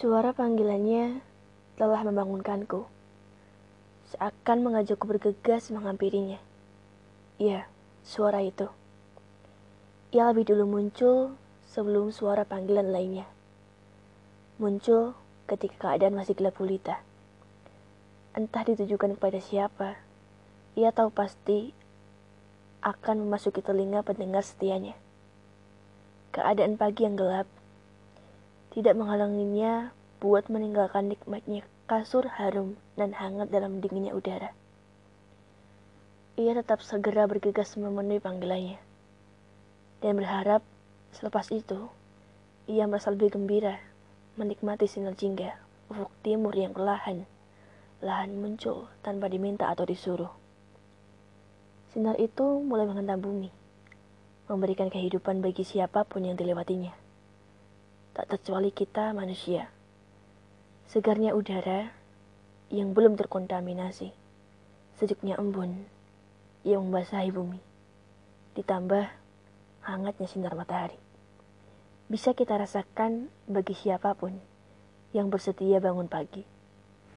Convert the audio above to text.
Suara panggilannya telah membangunkanku. Seakan mengajakku bergegas menghampirinya. Iya, suara itu. Ia lebih dulu muncul sebelum suara panggilan lainnya. Muncul ketika keadaan masih gelap gulita. Entah ditujukan kepada siapa, ia tahu pasti akan memasuki telinga pendengar setianya. Keadaan pagi yang gelap tidak menghalanginya buat meninggalkan nikmatnya kasur harum dan hangat dalam dinginnya udara. Ia tetap segera bergegas memenuhi panggilannya dan berharap selepas itu ia merasa lebih gembira menikmati sinar jingga ufuk timur yang perlahan lahan muncul tanpa diminta atau disuruh. Sinar itu mulai menghentam bumi, memberikan kehidupan bagi siapa pun yang dilewatinya. Tak terkecuali kita manusia. Segarnya udara yang belum terkontaminasi, sejuknya embun yang membasahi bumi, ditambah hangatnya sinar matahari. Bisa kita rasakan bagi siapa pun yang bersedia bangun pagi.